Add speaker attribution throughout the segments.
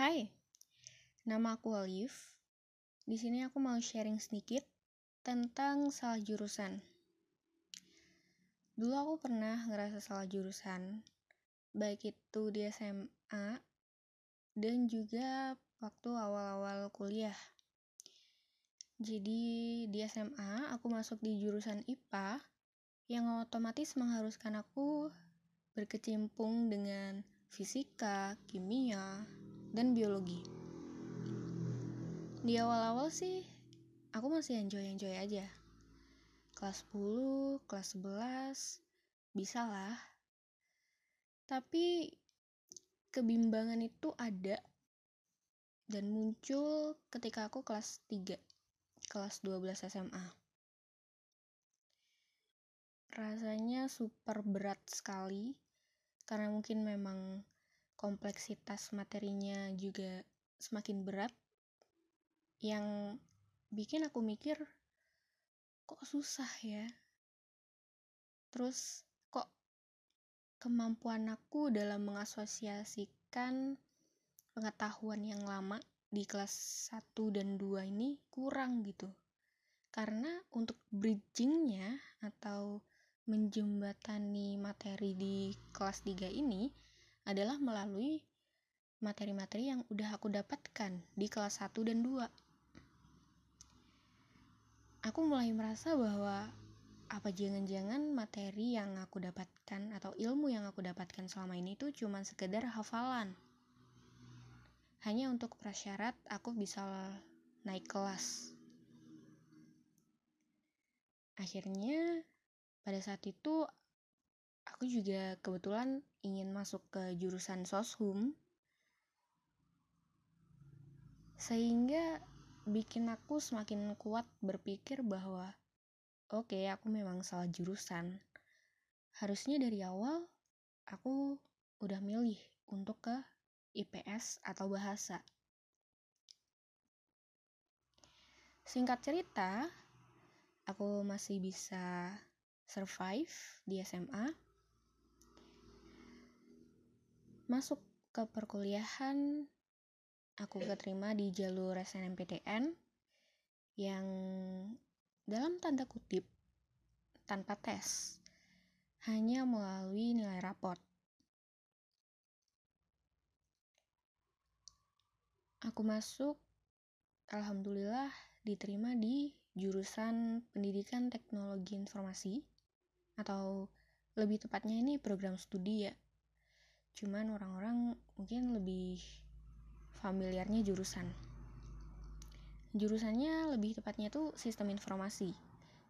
Speaker 1: Hai, nama aku Olive. Di sini aku mau sharing sedikit tentang salah jurusan. Dulu aku pernah ngerasa salah jurusan, baik itu di SMA dan juga waktu awal-awal kuliah. Jadi di SMA aku masuk di jurusan IPA yang otomatis mengharuskan aku berkecimpung dengan fisika, kimia, dan biologi. Di awal-awal sih aku masih enjoy-enjoy aja. Kelas 10, kelas 11, bisa lah. Tapi kebimbangan itu ada dan muncul ketika aku kelas 3, kelas 12 SMA. Rasanya super berat sekali karena mungkin memang kompleksitas materinya juga semakin berat. Yang bikin aku mikir kok susah ya? Terus kok kemampuan aku dalam mengasosiasikan pengetahuan yang lama di kelas 1 dan 2 ini kurang gitu. Karena untuk bridgingnya atau menjembatani materi di kelas 3 ini adalah melalui materi-materi yang udah aku dapatkan di kelas 1 dan 2. Aku mulai merasa bahwa apa jangan-jangan materi yang aku dapatkan atau ilmu yang aku dapatkan selama ini itu cuma sekedar hafalan. Hanya untuk prasyarat aku bisa naik kelas. Akhirnya pada saat itu aku juga kebetulan ingin masuk ke jurusan soshum. Sehingga bikin aku semakin kuat berpikir bahwa oke okay, aku memang salah jurusan. Harusnya dari awal aku udah milih untuk ke IPS atau bahasa. Singkat cerita aku masih bisa survive di SMA masuk ke perkuliahan aku keterima di jalur SNMPTN yang dalam tanda kutip tanpa tes hanya melalui nilai raport. Aku masuk alhamdulillah diterima di jurusan pendidikan teknologi informasi atau lebih tepatnya ini program studi ya cuman orang-orang mungkin lebih familiarnya jurusan. Jurusannya lebih tepatnya tuh sistem informasi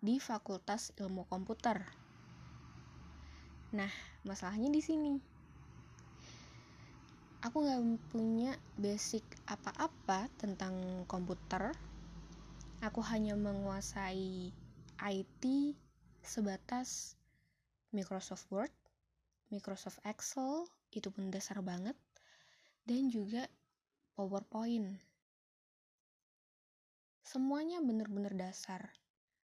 Speaker 1: di Fakultas Ilmu Komputer. Nah masalahnya di sini. Aku nggak punya basic apa-apa tentang komputer. Aku hanya menguasai IT sebatas Microsoft Word, Microsoft Excel, itu pun dasar banget. Dan juga PowerPoint. Semuanya benar-benar dasar.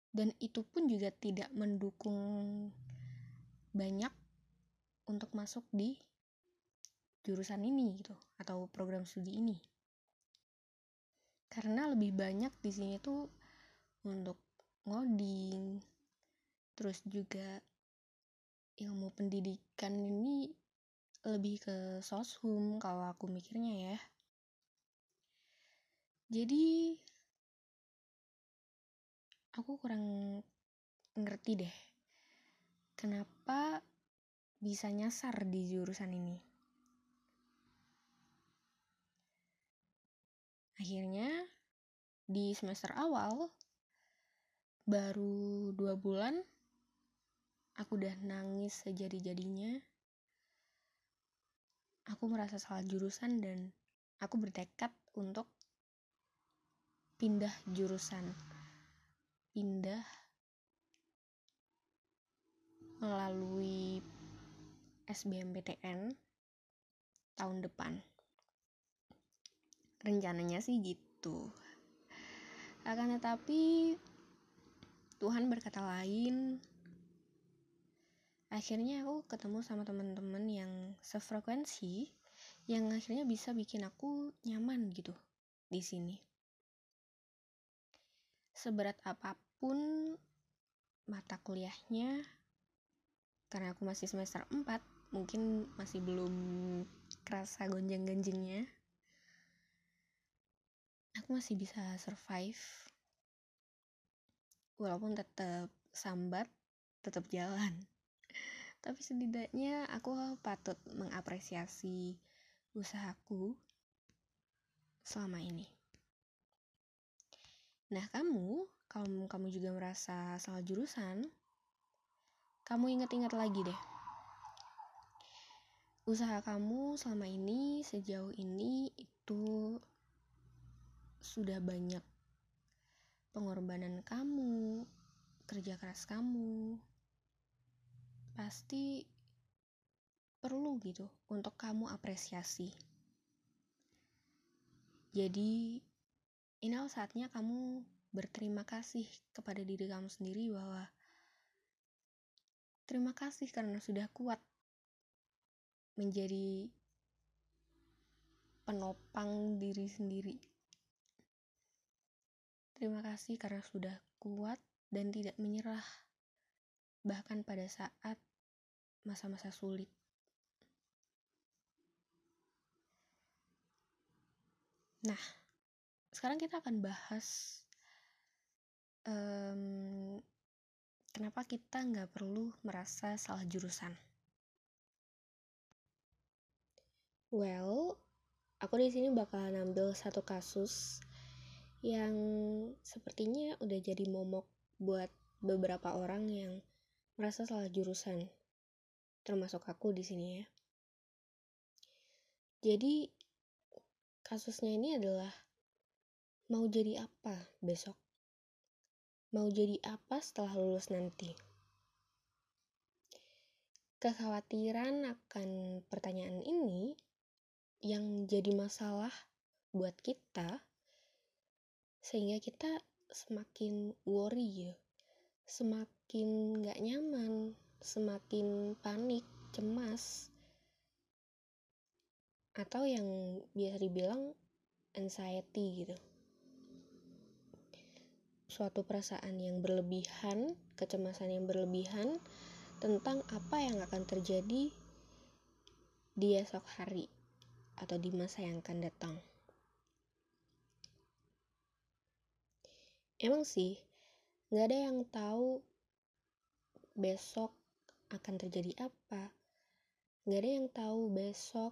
Speaker 1: Dan itu pun juga tidak mendukung banyak untuk masuk di jurusan ini gitu atau program studi ini. Karena lebih banyak di sini tuh untuk ngoding terus juga ilmu pendidikan ini lebih ke soshum kalau aku mikirnya ya. Jadi aku kurang ngerti deh kenapa bisa nyasar di jurusan ini? Akhirnya di semester awal baru dua bulan aku udah nangis sejadi-jadinya aku merasa salah jurusan dan aku bertekad untuk pindah jurusan. Pindah melalui SBMPTN tahun depan. Rencananya sih gitu. Akan tetapi Tuhan berkata lain akhirnya aku ketemu sama teman-teman yang sefrekuensi yang akhirnya bisa bikin aku nyaman gitu di sini. Seberat apa pun mata kuliahnya, karena aku masih semester 4, mungkin masih belum kerasa gonjang-ganjingnya. Aku masih bisa survive. Walaupun tetap sambat, tetap jalan. Tapi setidaknya aku patut mengapresiasi usahaku selama ini. Nah, kamu, kalau kamu juga merasa salah jurusan, kamu ingat-ingat lagi deh. Usaha kamu selama ini, sejauh ini, itu sudah banyak pengorbanan kamu, kerja keras kamu. Pasti perlu gitu untuk kamu apresiasi. Jadi, ini saatnya kamu berterima kasih kepada diri kamu sendiri bahwa terima kasih karena sudah kuat menjadi penopang diri sendiri. Terima kasih karena sudah kuat dan tidak menyerah, bahkan pada saat masa-masa sulit. Nah, sekarang kita akan bahas um, kenapa kita nggak perlu merasa salah jurusan. Well, aku di sini bakalan ambil satu kasus yang sepertinya udah jadi momok buat beberapa orang yang merasa salah jurusan, termasuk aku di sini ya. Jadi kasusnya ini adalah mau jadi apa besok? Mau jadi apa setelah lulus nanti? Kekhawatiran akan pertanyaan ini yang jadi masalah buat kita sehingga kita semakin worry semakin gak nyaman semakin panik cemas atau yang biasa dibilang anxiety gitu. Suatu perasaan yang berlebihan kecemasan yang berlebihan tentang apa yang akan terjadi di esok hari atau di masa yang akan datang. Emang sih nggak ada yang tahu besok akan terjadi apa nggak ada yang tahu besok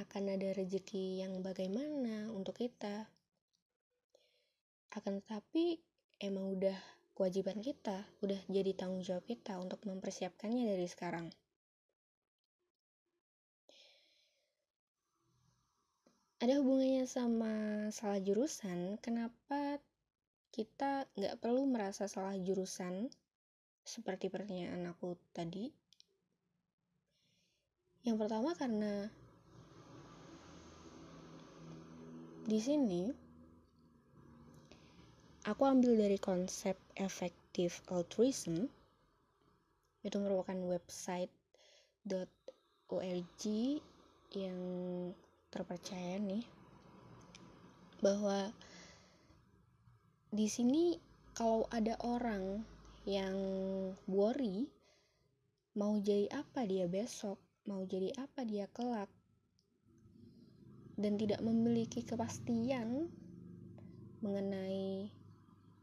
Speaker 1: akan ada rezeki yang bagaimana untuk kita. Akan tetapi emang udah kewajiban kita, udah jadi tanggung jawab kita untuk mempersiapkannya dari sekarang. Ada hubungannya sama salah jurusan, kenapa kita nggak perlu merasa salah jurusan seperti pertanyaan aku tadi? Yang pertama karena Di sini, aku ambil dari konsep effective altruism, itu merupakan website .org yang terpercaya nih, bahwa di sini kalau ada orang yang worry mau jadi apa dia besok, mau jadi apa dia kelak, dan tidak memiliki kepastian mengenai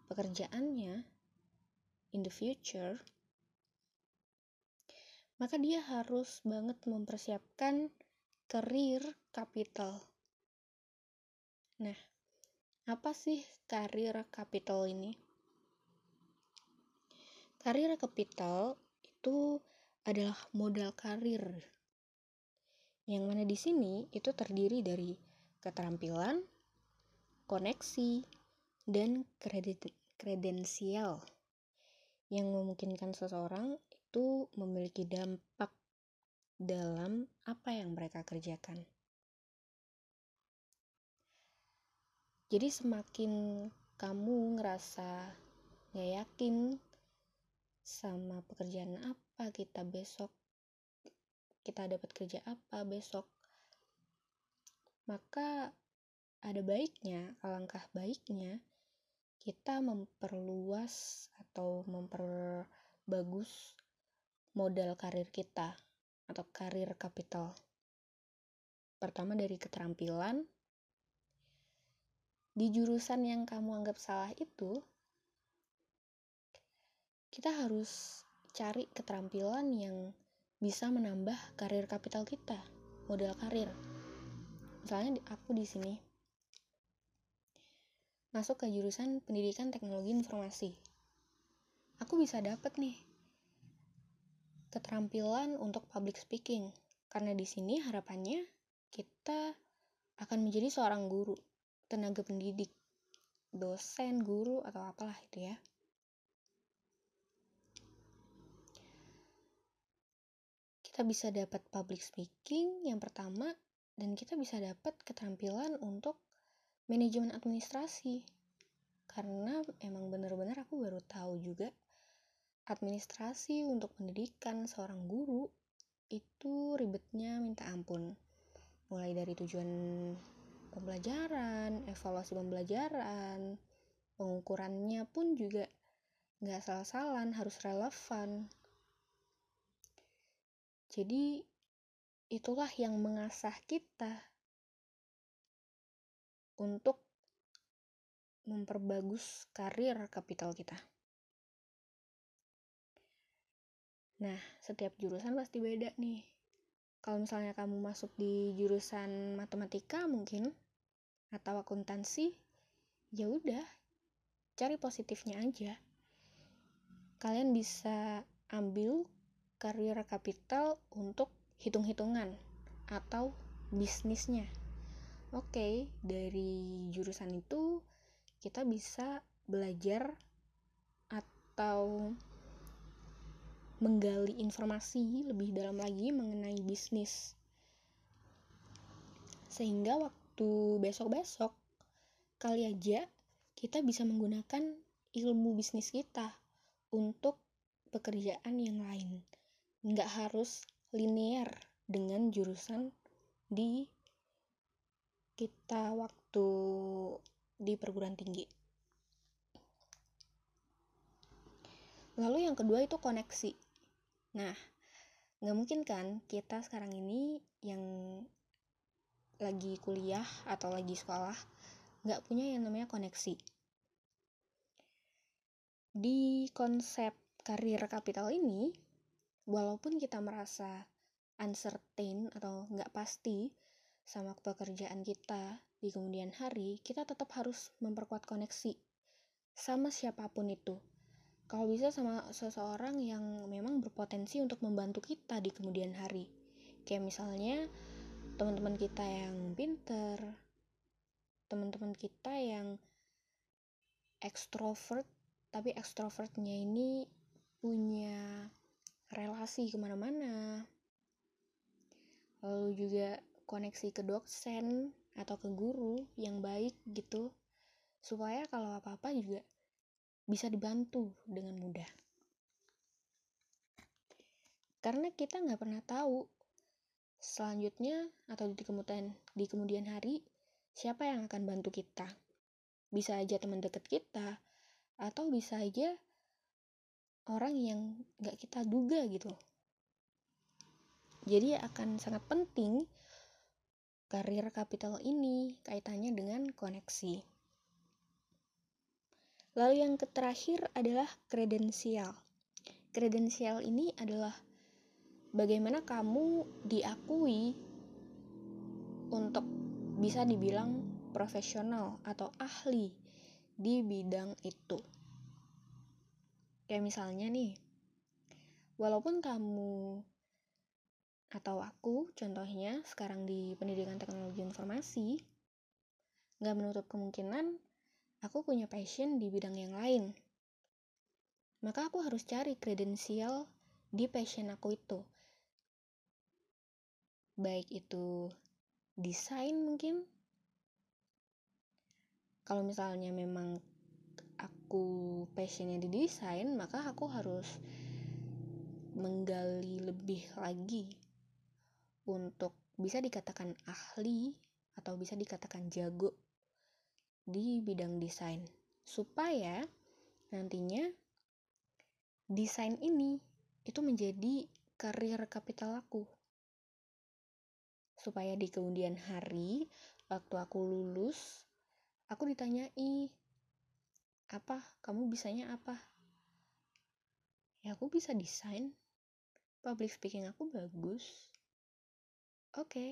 Speaker 1: pekerjaannya in the future, maka dia harus banget mempersiapkan career capital. Nah, apa sih career capital ini? Career capital itu adalah modal karir yang mana di sini itu terdiri dari keterampilan, koneksi, dan kredit kredensial yang memungkinkan seseorang itu memiliki dampak dalam apa yang mereka kerjakan. Jadi semakin kamu ngerasa gak yakin sama pekerjaan apa kita besok kita dapat kerja apa besok maka ada baiknya, alangkah baiknya kita memperluas atau memperbagus modal karir kita atau karir kapital. Pertama dari keterampilan. Di jurusan yang kamu anggap salah itu, kita harus cari keterampilan yang bisa menambah karir kapital kita, modal karir. Misalnya aku di sini masuk ke jurusan pendidikan teknologi informasi. Aku bisa dapat nih keterampilan untuk public speaking karena di sini harapannya kita akan menjadi seorang guru, tenaga pendidik, dosen, guru atau apalah itu ya. Kita bisa dapat public speaking yang pertama dan kita bisa dapat keterampilan untuk manajemen administrasi. Karena emang bener-bener aku baru tahu juga administrasi untuk pendidikan seorang guru itu ribetnya minta ampun. Mulai dari tujuan pembelajaran evaluasi pembelajaran pengukurannya pun juga nggak salah-salan harus relevan jadi, itulah yang mengasah kita untuk memperbagus karir kapital kita. Nah, setiap jurusan pasti beda nih. Kalau misalnya kamu masuk di jurusan matematika mungkin atau akuntansi, ya udah, cari positifnya aja. Kalian bisa ambil karir kapital untuk hitung-hitungan atau bisnisnya. Oke, okay, dari jurusan itu kita bisa belajar atau menggali informasi lebih dalam lagi mengenai bisnis. Sehingga waktu besok-besok kali aja kita bisa menggunakan ilmu bisnis kita untuk pekerjaan yang lain nggak harus linear dengan jurusan di kita waktu di perguruan tinggi. Lalu yang kedua itu koneksi. Nah, nggak mungkin kan kita sekarang ini yang lagi kuliah atau lagi sekolah nggak punya yang namanya koneksi. Di konsep karir kapital ini, walaupun kita merasa uncertain atau nggak pasti sama pekerjaan kita di kemudian hari, kita tetap harus memperkuat koneksi sama siapa pun itu. Kalau bisa sama seseorang yang memang berpotensi untuk membantu kita di kemudian hari. Kayak misalnya teman-teman kita yang pinter, teman-teman kita yang ekstrovert, tapi ekstrovertnya ini punya relasi ke mana-mana. Lalu juga koneksi ke dosen atau ke guru yang baik gitu. Supaya kalau apa-apa juga bisa dibantu dengan mudah. Karena kita nggak pernah tahu selanjutnya atau di kemudian di kemudian hari siapa yang akan bantu kita. Bisa aja teman dekat kita atau bisa aja orang yang gak kita duga gitu jadi akan sangat penting karir kapital ini kaitannya dengan koneksi. Lalu yang terakhir adalah kredensial. Kredensial ini adalah bagaimana kamu diakui untuk bisa dibilang profesional atau ahli di bidang itu. Kayak misalnya nih, walaupun kamu atau aku contohnya sekarang di pendidikan teknologi informasi, nggak menutup kemungkinan aku punya passion di bidang yang lain. Maka aku harus cari kredensial di passion aku itu. Baik itu desain mungkin. Kalau misalnya memang aku passionnya di desain maka aku harus menggali lebih lagi untuk bisa dikatakan ahli atau bisa dikatakan jago di bidang desain. Supaya nantinya desain ini itu menjadi karir kapital aku. Supaya di kemudian hari waktu aku lulus aku ditanyai apa? Kamu bisanya apa? Ya aku bisa desain. Public speaking aku bagus. Oke. Okay.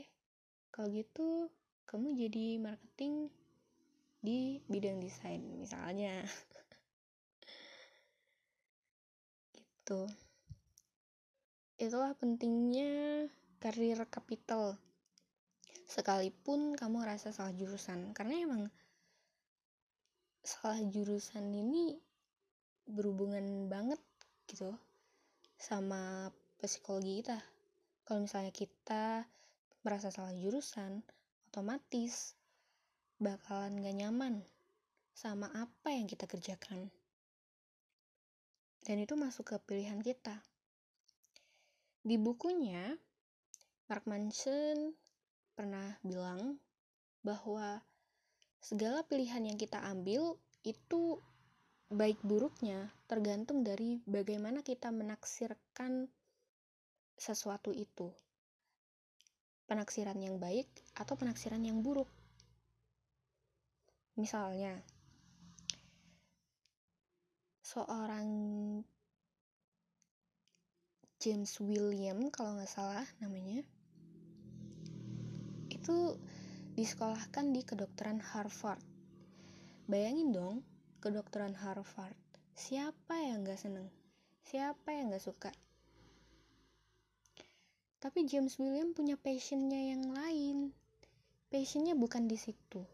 Speaker 1: kalau gitu kamu jadi marketing di bidang desain misalnya. Gitu. Itulah pentingnya karir kapital sekalipun kamu rasa salah jurusan. Karena emang salah jurusan ini berhubungan banget gitu sama psikologi kita. Kalau misalnya kita merasa salah jurusan otomatis bakalan gak nyaman sama apa yang kita kerjakan. Dan itu masuk ke pilihan kita. Di bukunya, Mark Manson pernah bilang bahwa segala pilihan yang kita ambil itu baik buruknya tergantung dari bagaimana kita menaksirkan sesuatu itu. Penaksiran yang baik atau penaksiran yang buruk. Misalnya, seorang James William kalau nggak salah namanya itu disekolahkan di kedokteran Harvard. Bayangin dong kedokteran Harvard. Siapa yang nggak seneng? Siapa yang nggak suka? Tapi James William punya passionnya yang lain. Passionnya bukan di situ.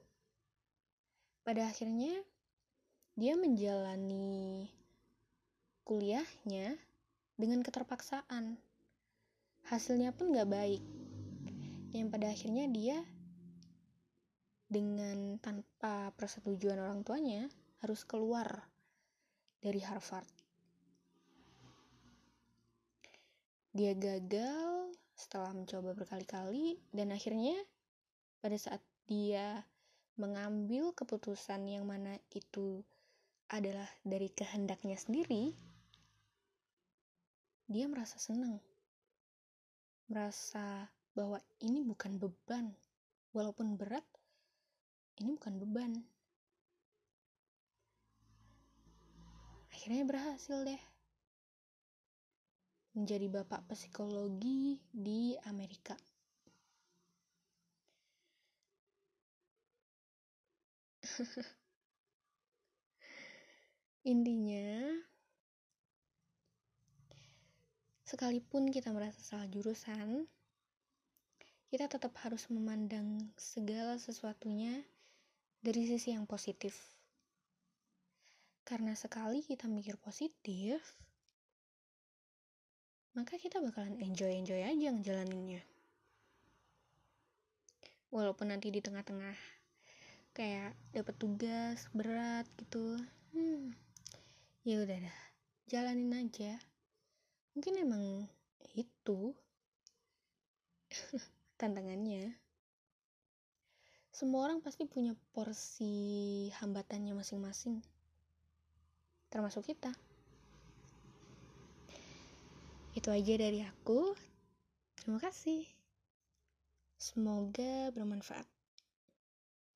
Speaker 1: Pada akhirnya dia menjalani kuliahnya dengan keterpaksaan. Hasilnya pun gak baik. Yang pada akhirnya dia dengan tanpa persetujuan orang tuanya harus keluar dari Harvard. Dia gagal setelah mencoba berkali-kali dan akhirnya pada saat dia mengambil keputusan yang mana itu adalah dari kehendaknya sendiri, dia merasa senang. Merasa bahwa ini bukan beban. Walaupun berat, ini bukan beban. Akhirnya berhasil deh. Menjadi bapak psikologi di Amerika. Intinya, Sekalipun kita merasa salah jurusan, kita tetap harus memandang segala sesuatunya dari sisi yang positif. Karena sekali kita mikir positif, maka kita bakalan enjoy-enjoy aja ngejalaninnya. Walaupun nanti di tengah-tengah kayak dapat tugas berat gitu, hmm, ya udah dah, jalanin aja mungkin emang itu tantangannya semua orang pasti punya porsi hambatannya masing-masing. Termasuk kita. Itu aja dari aku. Terima kasih. Semoga bermanfaat